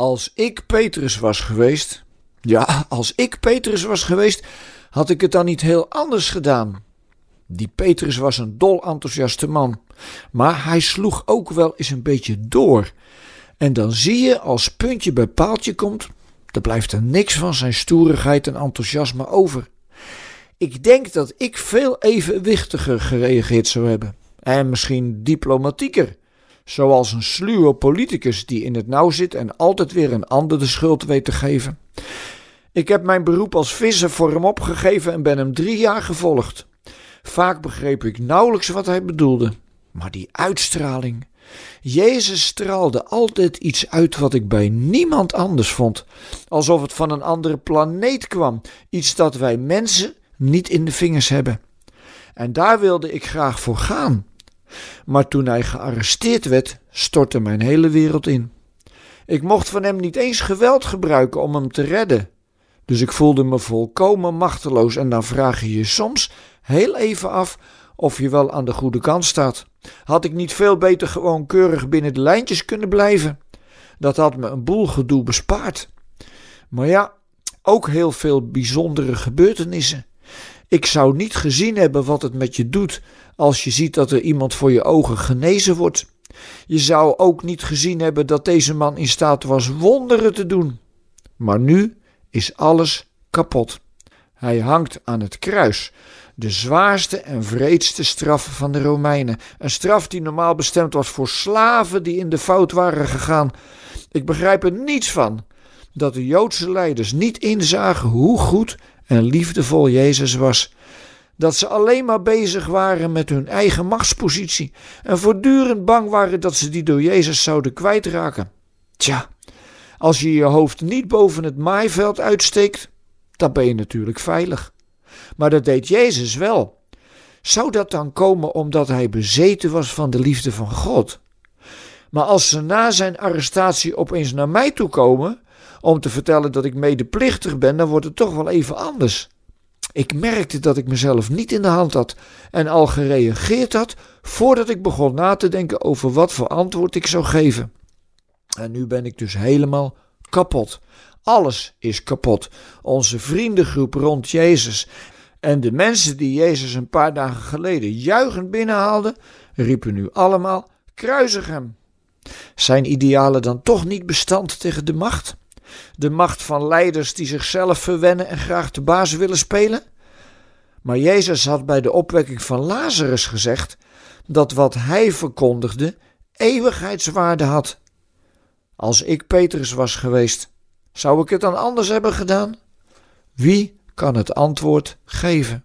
Als ik Petrus was geweest, ja, als ik Petrus was geweest, had ik het dan niet heel anders gedaan. Die Petrus was een dol enthousiaste man, maar hij sloeg ook wel eens een beetje door. En dan zie je als puntje bij paaltje komt, er blijft er niks van zijn stoerigheid en enthousiasme over. Ik denk dat ik veel evenwichtiger gereageerd zou hebben. En misschien diplomatieker. Zoals een sluwe politicus die in het nauw zit en altijd weer een ander de schuld weet te geven. Ik heb mijn beroep als visser voor hem opgegeven en ben hem drie jaar gevolgd. Vaak begreep ik nauwelijks wat hij bedoelde. Maar die uitstraling. Jezus straalde altijd iets uit wat ik bij niemand anders vond. Alsof het van een andere planeet kwam. Iets dat wij mensen niet in de vingers hebben. En daar wilde ik graag voor gaan. Maar toen hij gearresteerd werd, stortte mijn hele wereld in. Ik mocht van hem niet eens geweld gebruiken om hem te redden. Dus ik voelde me volkomen machteloos en dan vraag je je soms heel even af of je wel aan de goede kant staat. Had ik niet veel beter gewoon keurig binnen de lijntjes kunnen blijven? Dat had me een boel gedoe bespaard. Maar ja, ook heel veel bijzondere gebeurtenissen. Ik zou niet gezien hebben wat het met je doet als je ziet dat er iemand voor je ogen genezen wordt. Je zou ook niet gezien hebben dat deze man in staat was wonderen te doen. Maar nu is alles kapot. Hij hangt aan het kruis, de zwaarste en vreedste straf van de Romeinen. Een straf die normaal bestemd was voor slaven die in de fout waren gegaan. Ik begrijp er niets van dat de Joodse leiders niet inzagen hoe goed en liefdevol Jezus was. Dat ze alleen maar bezig waren met hun eigen machtspositie en voortdurend bang waren dat ze die door Jezus zouden kwijtraken. Tja, als je je hoofd niet boven het maaiveld uitsteekt, dan ben je natuurlijk veilig. Maar dat deed Jezus wel. Zou dat dan komen omdat hij bezeten was van de liefde van God? Maar als ze na zijn arrestatie opeens naar mij toe komen om te vertellen dat ik medeplichtig ben, dan wordt het toch wel even anders. Ik merkte dat ik mezelf niet in de hand had en al gereageerd had voordat ik begon na te denken over wat voor antwoord ik zou geven. En nu ben ik dus helemaal kapot. Alles is kapot. Onze vriendengroep rond Jezus en de mensen die Jezus een paar dagen geleden juichend binnenhaalden, riepen nu allemaal: kruisig hem. Zijn idealen dan toch niet bestand tegen de macht? De macht van leiders die zichzelf verwennen en graag de baas willen spelen? Maar Jezus had bij de opwekking van Lazarus gezegd dat wat hij verkondigde eeuwigheidswaarde had. Als ik Petrus was geweest, zou ik het dan anders hebben gedaan? Wie kan het antwoord geven?